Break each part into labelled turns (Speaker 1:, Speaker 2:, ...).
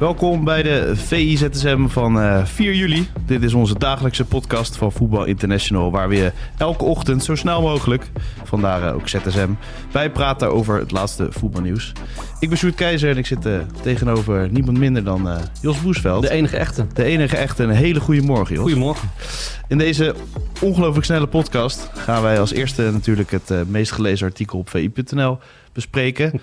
Speaker 1: Welkom bij de VIZSM van eh, 4 juli. Dit is onze dagelijkse podcast van Voetbal International, waar we je elke ochtend zo snel mogelijk, vandaar eh, ook ZSM, bijpraten over het laatste voetbalnieuws. Ik ben Sjoerd Keizer en ik zit eh, tegenover niemand minder dan eh, Jos Boesveld.
Speaker 2: De enige echte.
Speaker 1: De enige echte. Een hele goede morgen, Jos.
Speaker 2: Goedemorgen.
Speaker 1: In deze ongelooflijk snelle podcast gaan wij als eerste natuurlijk het eh, meest gelezen artikel op vi.nl bespreken.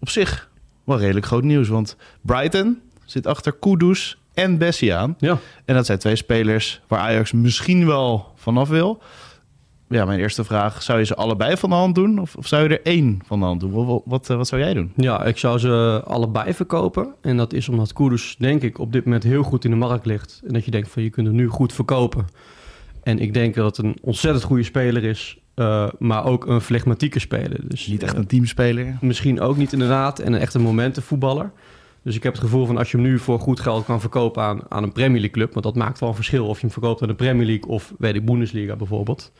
Speaker 1: Op zich wel redelijk groot nieuws, want Brighton zit achter Kudus en Bessie aan.
Speaker 2: Ja.
Speaker 1: En dat zijn twee spelers waar Ajax misschien wel vanaf wil. Ja, mijn eerste vraag, zou je ze allebei van de hand doen? Of, of zou je er één van de hand doen? Wat, wat, eh, wat zou jij doen?
Speaker 2: ja, ik zou ze allebei verkopen. En dat is omdat Kudus, denk ik, op dit moment heel goed in de markt ligt. En dat je denkt van, je kunt hem nu goed verkopen. En ik denk dat het een ontzettend goede speler is. Eh, maar ook een flegmatieke speler. Dus
Speaker 1: Niet echt
Speaker 2: eh,
Speaker 1: een teamspeler.
Speaker 2: Misschien ook niet inderdaad. En een echte momentenvoetballer. Dus ik heb het gevoel van als je hem nu voor goed geld kan verkopen aan, aan een Premier League club. Want dat maakt wel een verschil of je hem verkoopt aan de Premier League of weet ik, Bundesliga bijvoorbeeld.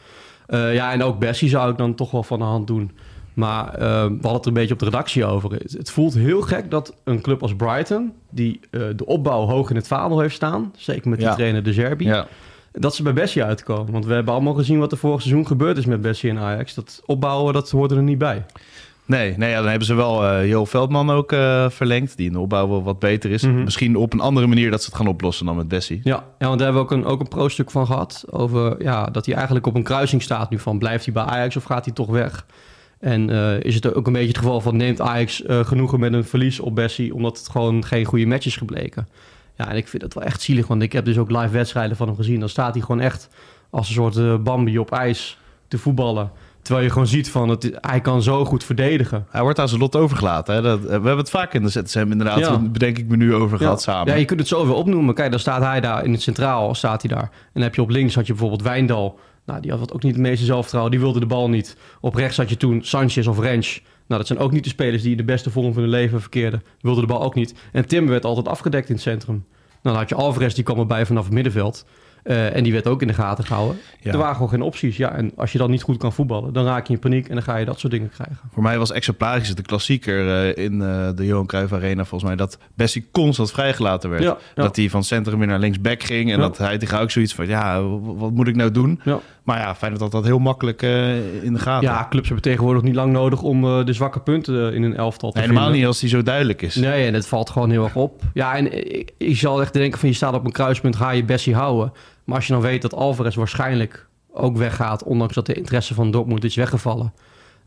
Speaker 2: Eh, ja, en ook Bessie zou ik dan toch wel van de hand doen. Maar we hadden het er een beetje op de redactie over. Het, het voelt heel gek dat een club als Brighton, die de opbouw hoog in het vaandel heeft staan, zeker met die
Speaker 1: Ja.
Speaker 2: trainer De Zerbi,
Speaker 1: Ja.
Speaker 2: Dat ze bij Bessie uitkomen. Want we hebben allemaal gezien wat er vorig seizoen gebeurd is met Bessie en Ajax. Dat opbouwen, dat hoort er niet bij.
Speaker 1: Nee, nee ja, dan hebben ze wel Jo Veldman ook eh, verlengd, die in de opbouw wel wat beter is.
Speaker 2: Mhm.
Speaker 1: Misschien op een andere manier dat ze het gaan oplossen dan met Bessie.
Speaker 2: Ja, ja want daar hebben we ook een, ook een pro-stuk van gehad. Over ja, dat hij eigenlijk op een kruising staat nu van... blijft hij bij Ajax of gaat hij toch weg? En eh, is het ook een beetje het geval van... neemt Ajax genoegen met een verlies op Bessie... omdat het gewoon geen goede match is gebleken? Ja, en ik vind het wel echt zielig. Want ik heb dus ook live wedstrijden van hem gezien. Dan staat hij gewoon echt als een soort eh, Bambi op ijs te voetballen. Terwijl je gewoon ziet van... Het, hij kan zo goed verdedigen.
Speaker 1: Hij wordt aan zijn lot overgelaten. Hè? Dat, eh, we hebben het vaak in de ZSM inderdaad,
Speaker 2: Ja.
Speaker 1: bedenk ik me nu over gehad samen.
Speaker 2: Ja, je kunt het zo weer opnoemen. Kijk, dan staat hij daar in het centraal, staat hij daar. En dan heb je op links had je bijvoorbeeld Wijndal. Nou, die had wat ook niet het meeste zelfvertrouwen. Die wilde de bal niet. Op rechts had je toen Sanchez of Rensch. Nou, dat zijn ook niet de spelers die in de beste vorm van hun leven verkeerden. Wilde de bal ook niet. En Timber werd altijd afgedekt in het centrum. Nou, dan had je Alvarez, die kwam erbij vanaf het middenveld. Eh, en die werd ook in de gaten gehouden.
Speaker 1: Ja.
Speaker 2: Er waren gewoon geen opties. Ja, en als je dan niet goed kan voetballen, dan raak je in paniek en dan ga je dat soort dingen krijgen.
Speaker 1: Voor mij was exemplarisch het de klassieker eh, in eh, de Johan Cruijff Arena volgens mij... dat Bessie constant vrijgelaten werd.
Speaker 2: Ja, ja.
Speaker 1: Dat hij van centrum weer naar linksback ging. En dat hij tegen ook zoiets van, ja, wat moet ik nou doen?
Speaker 2: Ja.
Speaker 1: Maar ja, Feyenoord had dat heel makkelijk in de gaten.
Speaker 2: Ja, clubs hebben tegenwoordig niet lang nodig om de zwakke punten in een elftal te
Speaker 1: Nee, helemaal
Speaker 2: vinden.
Speaker 1: niet als die zo duidelijk is.
Speaker 2: Nee, en het valt gewoon heel erg op. Ja, en ik, ik zal echt denken van je staat op een kruispunt, ga je Bessie houden. Maar als je dan weet dat Alvarez waarschijnlijk ook weggaat, ondanks dat de interesse van Dortmund is weggevallen,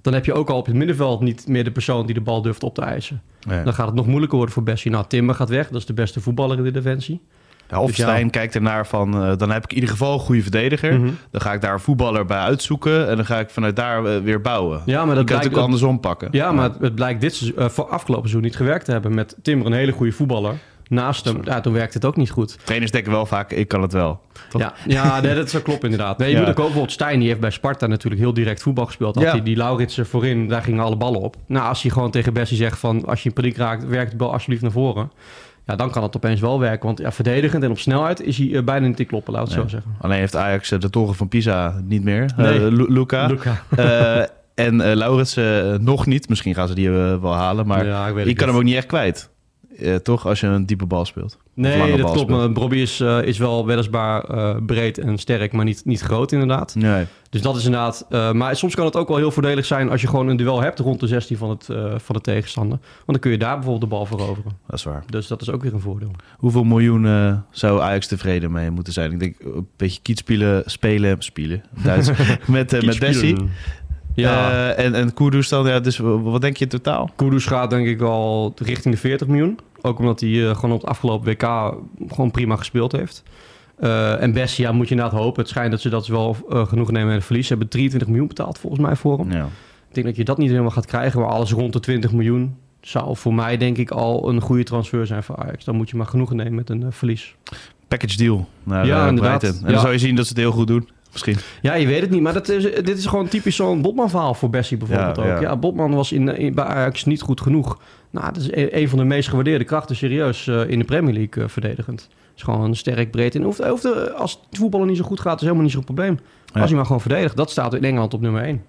Speaker 2: dan heb je ook al op het middenveld niet meer de persoon die de bal durft op te eisen.
Speaker 1: Nee.
Speaker 2: Dan gaat het nog moeilijker worden voor Bessie. Nou, Timber gaat weg, dat is de beste voetballer in de defensie.
Speaker 1: Ja, Hofstein
Speaker 2: Dus ja.
Speaker 1: kijkt ernaar van, eh, dan heb ik in ieder geval een goede verdediger.
Speaker 2: Mhm.
Speaker 1: Dan ga ik daar een voetballer bij uitzoeken en dan ga ik vanuit daar eh, weer bouwen.
Speaker 2: Ja, maar dat
Speaker 1: kan ook andersom pakken.
Speaker 2: Ja, maar het, het blijkt dit eh, voor afgelopen seizoen niet gewerkt te hebben. Met Timber een hele goede voetballer. Naast hem, ja, toen werkte het ook niet goed.
Speaker 1: Trainers denken wel vaak, ik kan het wel. Toch?
Speaker 2: Ja, ja nee, dat zou kloppen inderdaad. Nee, je
Speaker 1: Ja.
Speaker 2: moet ook bijvoorbeeld Stijn, die heeft bij Sparta natuurlijk heel direct voetbal gespeeld. Had
Speaker 1: Ja.
Speaker 2: hij die Lauritsen voorin, daar gingen alle ballen op. Nou, als hij gewoon tegen Bessie zegt van, als je in paniek raakt, werk de bal alsjeblieft naar voren. Ja, dan kan het opeens wel werken. Want ja, verdedigend en op snelheid is hij eh, bijna niet te kloppen, laat het
Speaker 1: Nee.
Speaker 2: zo zeggen.
Speaker 1: Alleen heeft Ajax eh, de toren van Pisa niet meer.
Speaker 2: Nee.
Speaker 1: Eh, Lu- Luca.
Speaker 2: Luca.
Speaker 1: Eh, en Laurits eh, nog niet. Misschien gaan ze die wel halen. Maar
Speaker 2: Ja,
Speaker 1: je kan hem ook niet echt kwijt. Eh, toch? Als je een diepe bal speelt.
Speaker 2: Nee, dat klopt.
Speaker 1: speelt.
Speaker 2: Maar Bobby is, eh, is wel weliswaar eh, breed en sterk, maar niet, niet groot inderdaad.
Speaker 1: Nee.
Speaker 2: Dus dat is inderdaad... maar soms kan het ook wel heel voordelig zijn als je gewoon een duel hebt rond de 16 van, het, van de tegenstander. Want dan kun je daar bijvoorbeeld de bal veroveren.
Speaker 1: Dat is waar.
Speaker 2: Dus dat is ook weer een voordeel.
Speaker 1: Hoeveel miljoen zou Ajax tevreden mee moeten zijn? Ik denk een beetje kietspelen, spelen, spelen, Duits, met, met Bessie.
Speaker 2: Ja,
Speaker 1: Eh, en, en Kudus dan, ja, dus wat denk je in totaal?
Speaker 2: Kudus gaat denk ik al richting de 40 miljoen. Ook omdat hij eh, gewoon op het afgelopen WK gewoon prima gespeeld heeft. Eh, en Bessie, ja, moet je inderdaad hopen. Het schijnt dat ze dat wel eh, genoeg nemen met het verlies. Ze hebben 23 miljoen betaald volgens mij voor hem.
Speaker 1: Ja.
Speaker 2: Ik denk dat je dat niet helemaal gaat krijgen, maar alles rond de 20 miljoen zou voor mij denk ik al een goede transfer zijn voor Ajax. Dan moet je maar genoegen nemen met een eh, verlies.
Speaker 1: Package deal naar
Speaker 2: Ja,
Speaker 1: ja,
Speaker 2: inderdaad.
Speaker 1: En
Speaker 2: Ja.
Speaker 1: dan zou je zien dat ze het heel goed doen. Misschien.
Speaker 2: Ja, je weet het niet, maar dat is, dit is gewoon typisch zo'n Botman-verhaal voor Bessie bijvoorbeeld
Speaker 1: Ja,
Speaker 2: ook.
Speaker 1: ja.
Speaker 2: Ja, Botman was in, in, bij Ajax niet goed genoeg. Nou, dat is een, een van de meest gewaardeerde krachten serieus eh, in de Premier League eh, verdedigend. is gewoon sterk breed. En hoeft, hoeft, eh, als het voetballen niet zo goed gaat, is helemaal niet zo'n probleem.
Speaker 1: Ja.
Speaker 2: Als hij maar gewoon verdedigt. Dat staat in Engeland op nummer 1.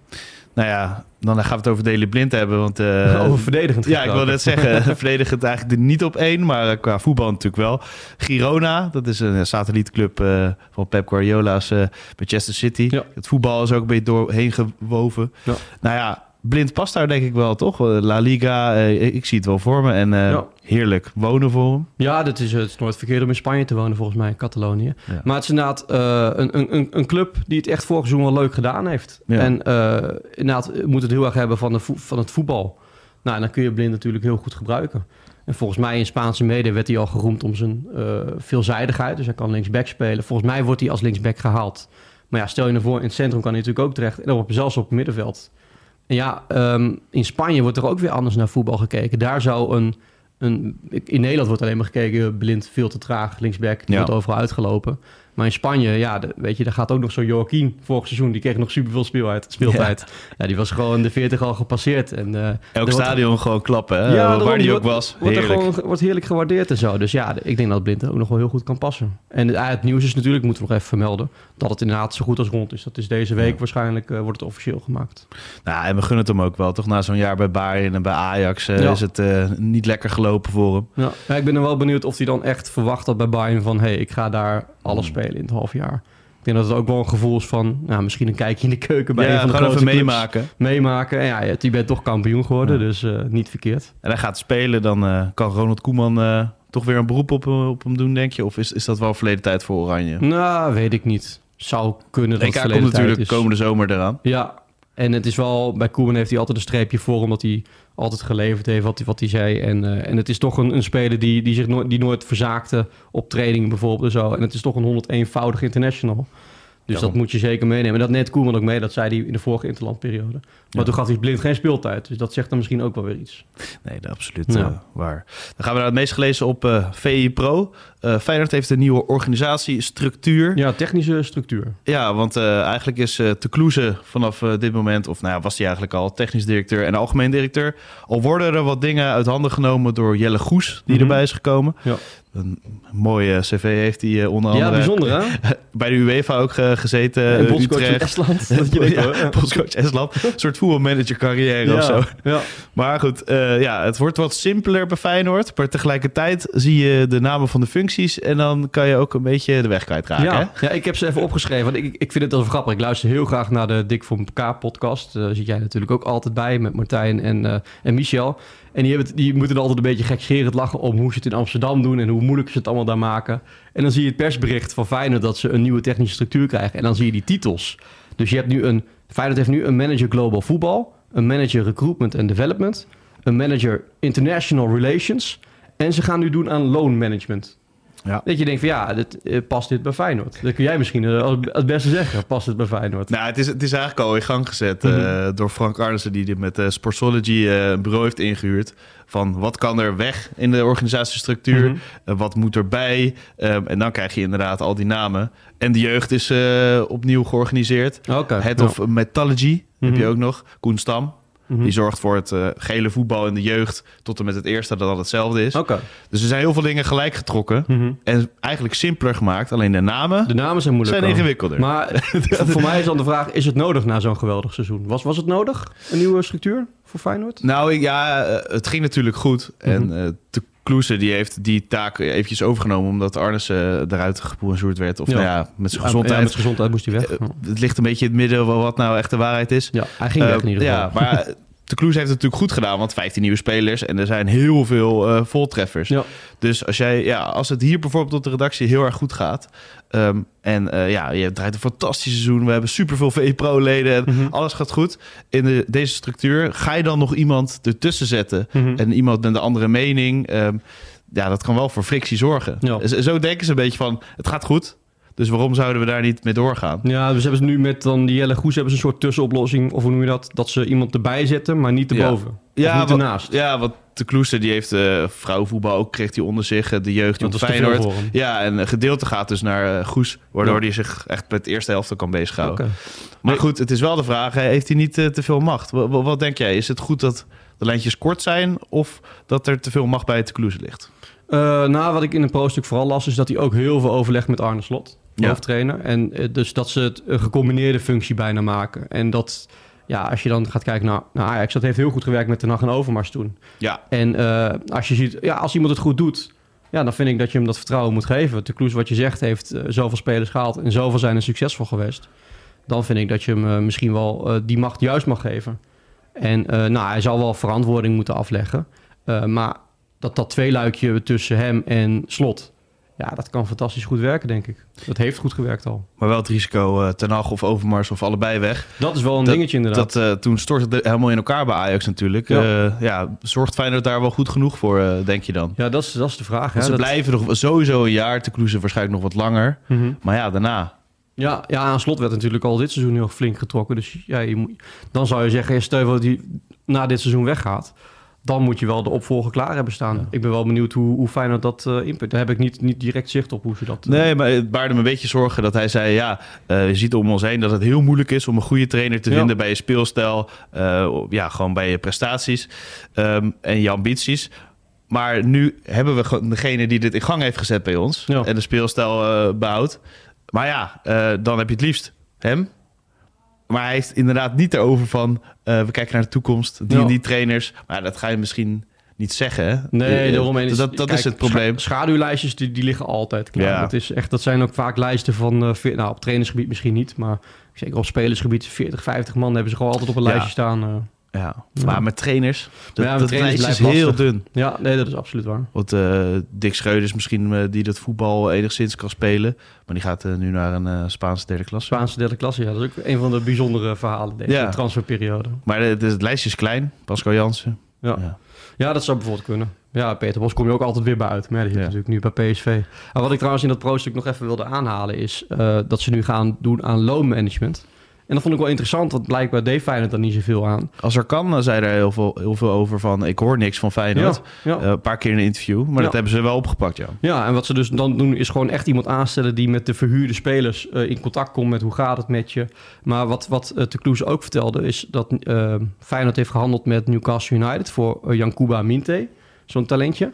Speaker 1: Nou ja, dan gaan we het over Daley Blind hebben. Want, eh,
Speaker 2: Over verdedigend
Speaker 1: Ja, ik wil net zeggen, verdedigend eigenlijk er niet op één, maar eh, qua voetbal natuurlijk wel. Girona, dat is een eh, satellietclub van Pep Guardiola's Manchester City.
Speaker 2: Ja.
Speaker 1: Het voetbal is ook een beetje doorheen gewoven.
Speaker 2: Ja.
Speaker 1: Nou ja, Blind past daar denk ik wel, toch? La Liga, eh, ik zie het wel voor me. En eh,
Speaker 2: Ja.
Speaker 1: heerlijk wonen voor hem.
Speaker 2: Ja, dat is, het is nooit verkeerd om in Spanje te wonen, volgens mij, in Catalonië.
Speaker 1: Ja.
Speaker 2: Maar het is inderdaad eh, een, een- een, een club die het echt vorig seizoen wel leuk gedaan heeft.
Speaker 1: Ja.
Speaker 2: En eh, inderdaad moet het heel erg hebben van, de van het voetbal. Nou, en dan kun je Blind natuurlijk heel goed gebruiken. En volgens mij in Spaanse media werd hij al geroemd om zijn eh, veelzijdigheid. Dus hij kan linksback spelen. Volgens mij wordt hij als linksback gehaald. Maar ja, stel je ervoor, in het centrum kan hij natuurlijk ook terecht. En dan zelfs op het middenveld. En ja, ehm, in Spanje wordt er ook weer anders naar voetbal gekeken. Daar zou een, een... In Nederland wordt alleen maar gekeken, blind, veel te traag, linksback.
Speaker 1: Ja.
Speaker 2: wordt overal uitgelopen. Maar in Spanje, ja, de- weet je, daar gaat ook nog zo'n Joaquin vorig seizoen. Die kreeg nog superveel speeltijd. speeltijd. Ja. die was gewoon de 40 al gepasseerd. En, eh,
Speaker 1: Elk
Speaker 2: wordt-
Speaker 1: stadion gewoon klappen, hè?
Speaker 2: Ja,
Speaker 1: waar die ook
Speaker 2: wordt-
Speaker 1: was.
Speaker 2: Wordt, er
Speaker 1: Heerlijk.
Speaker 2: gewoon, wordt heerlijk gewaardeerd en zo. Dus ja, ik denk dat Blind ook nog wel heel goed kan passen. En het, het nieuws is natuurlijk, moeten we nog even vermelden... dat het inderdaad zo goed als rond is. Dat is deze week
Speaker 1: Ja.
Speaker 2: waarschijnlijk, eh, wordt het officieel gemaakt.
Speaker 1: Nou, en we gunnen het hem ook wel, toch? Na zo'n jaar bij Bayern en bij Ajax eh,
Speaker 2: Ja.
Speaker 1: is het niet lekker gelopen voor hem.
Speaker 2: Ja. ja, ik ben er wel benieuwd of hij dan echt verwacht dat bij Bayern van... hé, hey, ik ga daar alles
Speaker 1: Hmm.
Speaker 2: spelen in het half jaar. Ik denk dat het ook wel een gevoel is van... Nou, misschien een kijkje in de keuken bij
Speaker 1: ja,
Speaker 2: een van de grote
Speaker 1: even
Speaker 2: clubs.
Speaker 1: meemaken.
Speaker 2: Meemaken. En ja, je bent toch kampioen geworden,
Speaker 1: Ja.
Speaker 2: dus eh, niet verkeerd.
Speaker 1: En hij gaat spelen, dan eh, kan Ronald Koeman eh, toch weer een beroep op, op hem doen, denk je? Of is, is dat wel verleden tijd voor Oranje?
Speaker 2: Nou, weet ik niet. Zou kunnen dat
Speaker 1: komt
Speaker 2: verleden tijd
Speaker 1: natuurlijk komende zomer eraan.
Speaker 2: Ja, en het is wel... Bij Koeman heeft hij altijd een streepje voor... omdat hij altijd geleverd heeft wat hij, wat hij zei. En, eh, en het is toch een, een speler die, die, zich nooit, die nooit verzaakte op trainingen bijvoorbeeld en zo. En het is toch een 101-voudig international. Dus
Speaker 1: Daarom.
Speaker 2: dat moet je zeker meenemen. En dat net Koeman ook mee, dat zei hij in de vorige interlandperiode. Maar
Speaker 1: Ja.
Speaker 2: toen gaf hij blind geen speeltijd. Dus dat zegt dan misschien ook wel weer iets.
Speaker 1: Nee, dat absoluut
Speaker 2: Ja.
Speaker 1: eh, waar. Dan gaan we naar het meest gelezen op eh VI Pro. Eh Feyenoord heeft een nieuwe organisatiestructuur. Ja,
Speaker 2: Ja, technische structuur.
Speaker 1: want eh, eigenlijk is eh Te Kloeze vanaf dit moment... of nou ja, was hij eigenlijk al technisch directeur en algemeen directeur. Al worden er wat dingen uit handen genomen door Jelle Goes... die
Speaker 2: Mhm.
Speaker 1: erbij is gekomen.
Speaker 2: Ja.
Speaker 1: Een mooie cv heeft hij onder andere...
Speaker 2: Ja, bijzonder hè?
Speaker 1: bij de UEFA ook gezeten.
Speaker 2: en
Speaker 1: eh,
Speaker 2: bondscoach van
Speaker 1: Utrecht.
Speaker 2: Estland. Dat je denkt,
Speaker 1: ja,
Speaker 2: hoor. Ja.
Speaker 1: bondscoach Estland. Een soort voetbalmanager carrière
Speaker 2: Ja,
Speaker 1: of zo.
Speaker 2: Ja.
Speaker 1: Maar goed, eh, ja, het wordt wat simpeler bij Feyenoord. Maar tegelijkertijd zie je de namen van de functies... en dan kan je ook een beetje de weg kwijtraken. hè?
Speaker 2: Ja, ja, ik heb ze even opgeschreven. Want ik, ik vind het wel grappig. Ik luister heel graag naar de Dik voor elkaar podcast. Daar zit jij natuurlijk ook altijd bij met Martijn en, eh, en Michel. En die, die moeten er altijd een beetje gekscherend lachen om hoe ze het in Amsterdam doen en hoe moeilijk ze het allemaal daar maken. En dan zie je het persbericht van Feyenoord dat ze een nieuwe technische structuur krijgen. En dan zie je die titels. Dus je hebt nu een, Feyenoord heeft nu een manager global voetbal, een manager recruitment and development, een manager international relations. En ze gaan nu doen aan loan management.
Speaker 1: Ja.
Speaker 2: Dat je denkt van ja, dit, eh, past dit bij Feyenoord? Dat kun jij misschien eh, als, als beste zeggen. Past het bij Feyenoord?
Speaker 1: Nou, het is, het is eigenlijk al in gang gezet
Speaker 2: Mhm.
Speaker 1: eh, door Frank Arnissen... die dit met eh, Sportsology eh, een bureau heeft ingehuurd. Van wat kan er weg in de organisatiestructuur?
Speaker 2: Mhm.
Speaker 1: Eh, wat moet erbij? Ehm, en dan krijg je inderdaad al die namen. En de jeugd is eh, opnieuw georganiseerd. Head
Speaker 2: ja.
Speaker 1: of Metallurgy heb
Speaker 2: Mhm.
Speaker 1: je ook nog. Koen Stam. Die zorgt voor het eh, gele voetbal in de jeugd tot en met het eerste dat dat hetzelfde is.
Speaker 2: Oké.
Speaker 1: Dus er zijn heel veel dingen gelijk getrokken
Speaker 2: Mhm.
Speaker 1: en eigenlijk simpeler gemaakt. Alleen de namen
Speaker 2: De namen zijn moeilijk.
Speaker 1: zijn ingewikkelder.
Speaker 2: Maar voor, mij is dan de vraag, is het nodig na zo'n geweldig seizoen? Was, was het nodig, een nieuwe structuur voor Feyenoord?
Speaker 1: Nou ja, eh, het ging natuurlijk goed. En te Kloese die heeft die taak eventjes overgenomen omdat Arnissen eruit geboenzoerd werd. Of
Speaker 2: Ja.
Speaker 1: nou ja, met zijn
Speaker 2: Ja,
Speaker 1: gezondheid.
Speaker 2: met gezondheid moest hij weg.
Speaker 1: Eh. Het ligt een beetje in het midden wat nou echt de waarheid is.
Speaker 2: Ja, hij ging weg in
Speaker 1: Eh,
Speaker 2: ieder geval.
Speaker 1: Ja, maar de Kloes heeft het natuurlijk goed gedaan, want 15 nieuwe spelers en er zijn heel veel eh, voltreffers.
Speaker 2: Ja.
Speaker 1: Dus als, jij, ja, als het hier bijvoorbeeld op de redactie heel erg goed gaat. Ehm, en eh, ja, je draait een fantastisch seizoen. We hebben superveel VE-pro-leden en
Speaker 2: Mhm.
Speaker 1: alles gaat goed. In de, deze structuur ga je dan nog iemand ertussen zetten.
Speaker 2: Mhm.
Speaker 1: En iemand met een andere mening. ehm, ja, dat kan wel voor frictie zorgen.
Speaker 2: Ja.
Speaker 1: Zo denken ze een beetje van, het gaat goed. Dus waarom zouden we daar niet mee doorgaan?
Speaker 2: Ja, dus hebben ze nu met dan die Jelle Goes hebben ze een soort tussenoplossing. Of hoe noem je dat? Dat ze iemand erbij zetten, maar niet erboven. Of
Speaker 1: Ja,
Speaker 2: niet
Speaker 1: wat-
Speaker 2: ernaast.
Speaker 1: Ja, want de Kloester die heeft eh vrouwenvoetbal ook, kreeg hij onder zich. eh, De jeugd
Speaker 2: veel
Speaker 1: Feyenoord. Ja, en een gedeelte gaat dus naar eh, Goes. Waardoor
Speaker 2: Ja.
Speaker 1: hij zich echt met de eerste helft kan bezighouden.
Speaker 2: Oké.
Speaker 1: Maar goed, het is wel de vraag. Heeft hij niet te veel macht? Wat, denk jij? Is het goed dat de lijntjes kort zijn? Of dat er te veel macht bij de Kloester ligt?
Speaker 2: Nou, wat ik in het pro-stuk vooral las, is dat hij ook heel veel overlegt met Arne Slot,
Speaker 1: Ja.
Speaker 2: hoofdtrainer. En dus dat ze het een gecombineerde functie bijna maken. En dat, ja, als je dan gaat kijken naar, naar Ajax, dat heeft heel goed gewerkt met de Nacht en Overmars toen.
Speaker 1: Ja,
Speaker 2: En eh, als je ziet, ja, als iemand het goed doet, ja, dan vind ik dat je hem dat vertrouwen moet geven. De Kloes, wat je zegt, heeft eh, zoveel spelers gehaald en zoveel zijn er succesvol geweest. Dan vind ik dat je hem eh, misschien wel die macht juist mag geven. En nou, hij zal wel verantwoording moeten afleggen. Maar dat dat tweeluikje tussen hem en Slot, ja, dat kan fantastisch goed werken, denk ik. Dat heeft goed gewerkt al.
Speaker 1: maar wel het risico eh Ten Hag of Overmars of allebei weg.
Speaker 2: Dat is wel een
Speaker 1: Dat-
Speaker 2: dingetje inderdaad.
Speaker 1: Dat, eh, toen stortte het helemaal in elkaar bij Ajax natuurlijk.
Speaker 2: Ja.
Speaker 1: Ja, ja zorgt Feyenoord daar wel goed genoeg voor, denk je dan?
Speaker 2: ja, dat is, dat is de vraag. Hè.
Speaker 1: ze
Speaker 2: Dat-
Speaker 1: blijven nog sowieso een jaar. Te Kloeze waarschijnlijk nog wat langer.
Speaker 2: Mhm.
Speaker 1: Maar ja, daarna.
Speaker 2: Ja, ja, aan slot werd natuurlijk al dit seizoen heel flink getrokken. Dus ja, je moet, dan zou je zeggen, ja, hij na dit seizoen weggaat. Dan moet je wel de opvolger klaar hebben staan. Ik ben wel benieuwd hoe, hoe Feyenoord dat eh input. Daar heb ik niet, niet direct zicht op hoe ze dat...
Speaker 1: Nee, maar het baarde me een beetje zorgen dat hij zei... ja, eh, je ziet om ons heen dat het heel moeilijk is... om een goede trainer te
Speaker 2: Ja.
Speaker 1: vinden bij je speelstijl. eh, ja, gewoon bij je prestaties ehm, en je ambities. Maar nu hebben we degene die dit in gang heeft gezet bij ons...
Speaker 2: Ja.
Speaker 1: en de speelstijl eh behoudt. Maar ja, eh, dan heb je het liefst hem... Maar hij heeft inderdaad niet erover van... eh, we kijken naar de toekomst, die
Speaker 2: Ja.
Speaker 1: en die trainers. Maar dat ga je misschien niet zeggen. hè?
Speaker 2: Nee,
Speaker 1: Eh, dat, dat, is het probleem.
Speaker 2: scha- Schaduwlijstjes, die, die liggen altijd klaar.
Speaker 1: Ja.
Speaker 2: Dat, is echt, dat zijn ook vaak lijsten van... eh, nou, op trainersgebied misschien niet, maar... Zeker op spelersgebied, 40, 50 man hebben ze gewoon altijd op een
Speaker 1: Ja.
Speaker 2: lijstje staan. eh.
Speaker 1: Ja. Maar met trainers, dat,
Speaker 2: Ja,
Speaker 1: dat
Speaker 2: trainers
Speaker 1: is heel dun.
Speaker 2: Ja, nee, dat is absoluut waar.
Speaker 1: Want eh, Dick Schreuders misschien eh, die dat voetbal enigszins kan spelen. Maar die gaat eh, nu naar een Spaanse derde klasse.
Speaker 2: Spaanse derde klasse, ja. Dat is ook een van de bijzondere verhalen deze
Speaker 1: Ja.
Speaker 2: transferperiode.
Speaker 1: Maar het, het lijstje is klein. Pascal Jansen.
Speaker 2: Ja.
Speaker 1: Ja.
Speaker 2: Ja, dat zou bijvoorbeeld kunnen. Ja, Peter Bos kom je ook altijd weer bij uit. Maar zit
Speaker 1: Ja.
Speaker 2: natuurlijk nu bij PSV. Maar wat ik trouwens in dat pro-stuk nog even wilde aanhalen... is dat ze nu gaan doen aan loonmanagement. En dat vond ik wel interessant, want blijkbaar deed Feyenoord daar niet zoveel aan.
Speaker 1: Als er kan, dan zei er heel veel, heel veel over van... ik hoor niks van Feyenoord.
Speaker 2: ja.
Speaker 1: Eh, een paar keer in een interview. Maar
Speaker 2: Ja.
Speaker 1: dat hebben ze wel opgepakt, ja.
Speaker 2: Ja, en wat ze dus dan doen is gewoon echt iemand aanstellen die met de verhuurde spelers eh, in contact komt met hoe gaat het met je. Maar wat, wat uh, ook vertelde is dat Feyenoord heeft gehandeld met Newcastle United voor Jankuba Minte, zo'n talentje.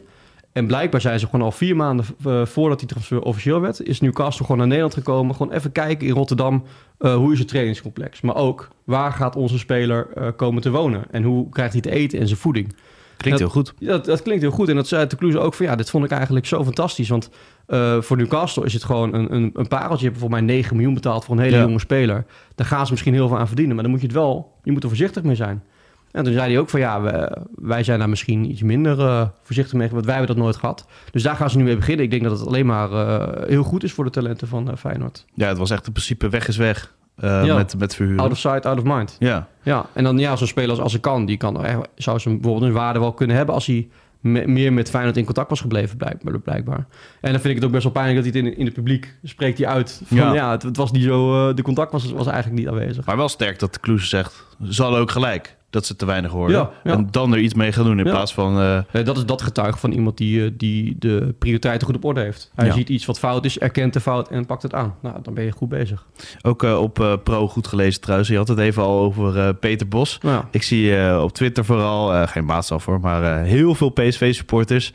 Speaker 2: En blijkbaar zijn ze gewoon al vier maanden uh, voordat die transfer officieel werd, is Newcastle gewoon naar Nederland gekomen. Gewoon even kijken in Rotterdam, uh, hoe is het trainingscomplex? Maar ook, waar gaat onze speler uh, komen te wonen? En hoe krijgt hij te eten en zijn voeding?
Speaker 1: Klinkt
Speaker 2: dat,
Speaker 1: heel goed.
Speaker 2: Ja, dat, dat, klinkt heel goed. En dat zei de Kloes ook van, ja, dit vond ik eigenlijk zo fantastisch. Want voor Newcastle is het gewoon een, een, een pareltje. Je hebt voor mij 9 miljoen betaald voor een hele ja. jonge speler. Daar gaan ze misschien heel veel aan verdienen. Maar dan moet je het wel, je moet er voorzichtig mee zijn. En toen zei hij ook van ja, wij zijn daar misschien iets minder uh, voorzichtig mee, want wij hebben dat nooit gehad. Dus daar gaan ze nu mee beginnen. Ik denk dat het alleen maar uh, heel goed is voor de talenten van uh, Feyenoord.
Speaker 1: Ja, het was echt in principe weg is weg ja. met, met verhuren.
Speaker 2: Out of sight, out of mind.
Speaker 1: Ja.
Speaker 2: Ja, en dan ja, zo'n speler als, als kan, die kan, zou ze bijvoorbeeld een waarde wel kunnen hebben als hij me, meer met Feyenoord in contact was gebleven, blijk, blijkbaar. En dan vind ik het ook best wel pijnlijk dat hij het in, in het publiek spreekt hij uit. Van, ja, ja het, het, was niet zo, de contact was, was eigenlijk niet aanwezig.
Speaker 1: Maar wel sterk dat de Kloes zegt, zal ook gelijk dat ze te weinig horen.
Speaker 2: Ja, ja.
Speaker 1: En dan er iets mee gaan doen in
Speaker 2: ja.
Speaker 1: plaats van... Uh...
Speaker 2: Nee, dat is dat getuige van iemand die, uh, die de prioriteiten goed op orde heeft. Hij ziet iets wat fout is, erkent de fout en pakt het aan. Nou, dan ben je goed bezig.
Speaker 1: Ook uh, op Pro goed gelezen trouwens. Je had het even al over Peter Bos.
Speaker 2: Ja.
Speaker 1: Ik zie op Twitter vooral, geen maatstaf voor, maar heel veel PSV-supporters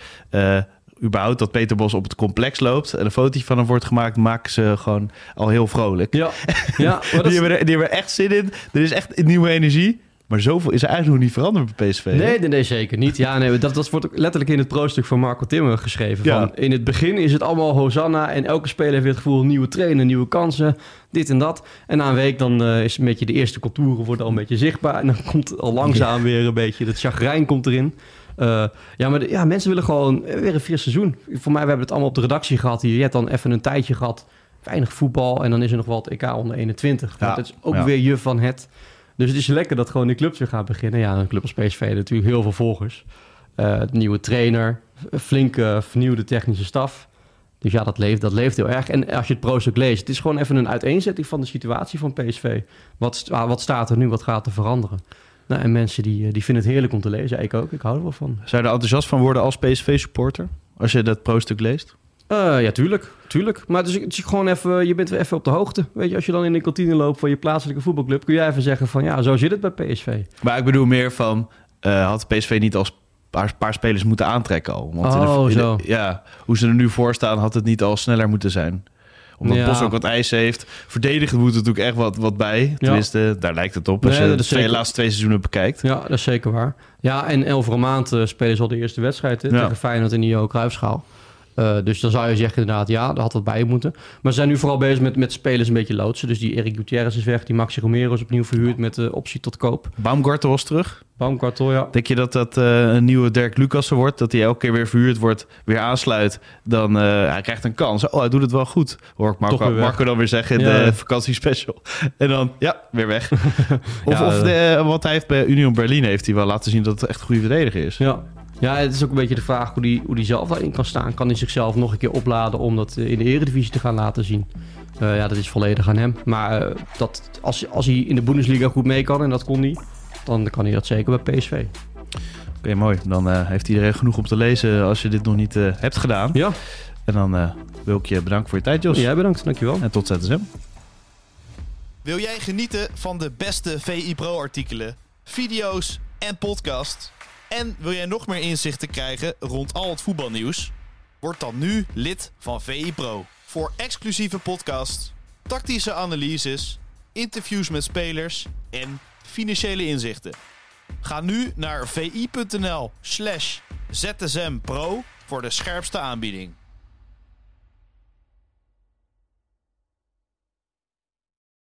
Speaker 1: überhaupt dat Peter Bos op het complex loopt en een foto van hem wordt gemaakt, maken ze gewoon al heel vrolijk.
Speaker 2: Ja, ja
Speaker 1: die, hebben er, die hebben er echt zin in. Er is echt nieuwe energie. Maar zoveel is er eigenlijk nog niet veranderd bij PSV.
Speaker 2: Nee, nee, nee, zeker niet. Ja, nee, dat, dat wordt ook letterlijk in het pro-stuk van Marco Timmer geschreven.
Speaker 1: Ja.
Speaker 2: Van, in het begin is het allemaal Hosanna en elke speler heeft weer het gevoel nieuwe trainer, nieuwe kansen, dit en dat. En na een week dan eh, is een beetje de eerste contouren worden al een beetje zichtbaar en dan komt al langzaam weer een beetje het chagrijn komt erin. Eh, ja, maar de- ja, mensen willen gewoon weer een fris seizoen. Voor mij, we hebben het allemaal op de redactie gehad hier. Je hebt dan even een tijdje gehad, weinig voetbal en dan is er nog wel het EK onder 21.
Speaker 1: Ja,
Speaker 2: Maar dat is ook weer je van het. Dus het is lekker dat gewoon de clubs weer gaan beginnen. Ja, een club als PSV natuurlijk heel veel volgers. Eh, nieuwe trainer, flinke vernieuwde technische staf. Dus ja, dat leeft, dat leeft heel erg. En als je het pro-stuk leest, het is gewoon even een uiteenzetting van de situatie van PSV. Wat, ah, wat staat er nu, wat gaat er veranderen? Nou, en mensen die, eh, die vinden het heerlijk om te lezen. Ik ook, ik hou er wel van.
Speaker 1: Zou je er enthousiast van worden als PSV-supporter? Als je dat pro-stuk leest?
Speaker 2: Eh, ja, tuurlijk, tuurlijk. Maar het is gewoon even, je bent weer even op de hoogte. Weet je, als je dan in de kantine loopt van je plaatselijke voetbalclub, kun jij even zeggen van ja, zo zit het bij PSV.
Speaker 1: Maar ik bedoel meer van... eh, had PSV niet als paar, paar spelers moeten aantrekken al? Want in de-
Speaker 2: Oh,
Speaker 1: in de-
Speaker 2: zo.
Speaker 1: ja, hoe ze er nu voor staan, had het niet al sneller moeten zijn. Omdat
Speaker 2: Ja.
Speaker 1: Bos ook wat ijs heeft. Verdedigen moet er natuurlijk echt wat, wat bij. Tenminste, daar lijkt het op. Als je de twee, laatste twee seizoenen bekijkt.
Speaker 2: Ja, dat is zeker waar. Ja, en over een maand spelen ze al de eerste wedstrijd hè,
Speaker 1: Ja.
Speaker 2: tegen Feyenoord in de Johan Cruijffschaal. Eh, dus dan zou je zeggen inderdaad, ja, daar had wat bij moeten. Maar ze zijn nu vooral bezig met, met spelers een beetje loodsen. Dus die Eric Gutierrez is weg, die Maxi Romero is opnieuw verhuurd met de optie tot koop.
Speaker 1: Baumgartel was terug.
Speaker 2: Baumgartel, ja.
Speaker 1: Denk je dat dat eh, een nieuwe Dirk Lucassen wordt? Dat hij elke keer weer verhuurd wordt, weer aansluit. Dan eh hij krijgt een kans. Oh, hij doet het wel goed. Hoor ik Marco. Marco dan weer zeggen in
Speaker 2: Ja,
Speaker 1: de vakantiespecial. En dan, ja, weer weg. of
Speaker 2: Ja,
Speaker 1: of
Speaker 2: eh.
Speaker 1: de, wat hij heeft bij Union Berlin heeft hij wel laten zien dat het echt een goede verdediger is.
Speaker 2: Ja. Ja, het is ook een beetje de vraag hoe die, hoe die zelf daarin kan staan. Kan hij zichzelf nog een keer opladen om dat eh, in de eredivisie te gaan laten zien? Eh, ja, dat is volledig aan hem. Maar eh, dat, als, als hij in de Bundesliga goed mee kan, en dat kon hij, dan kan hij dat zeker bij PSV.
Speaker 1: Oké, mooi. Dan eh, heeft iedereen genoeg om te lezen als je dit nog niet eh, hebt gedaan.
Speaker 2: Ja,
Speaker 1: En dan eh, wil ik je bedanken voor je tijd, Jos.
Speaker 2: jij bedankt. Dankjewel.
Speaker 1: En tot ZSM.
Speaker 3: Wil jij genieten van de beste VI Pro artikelen, video's en podcast? En wil jij nog meer inzichten krijgen rond al het voetbalnieuws? Word dan nu lid van VI Pro. Voor exclusieve podcasts, tactische analyses, interviews met spelers en financiële inzichten. Ga nu naar vi.nl slash zsmpro voor de scherpste aanbieding.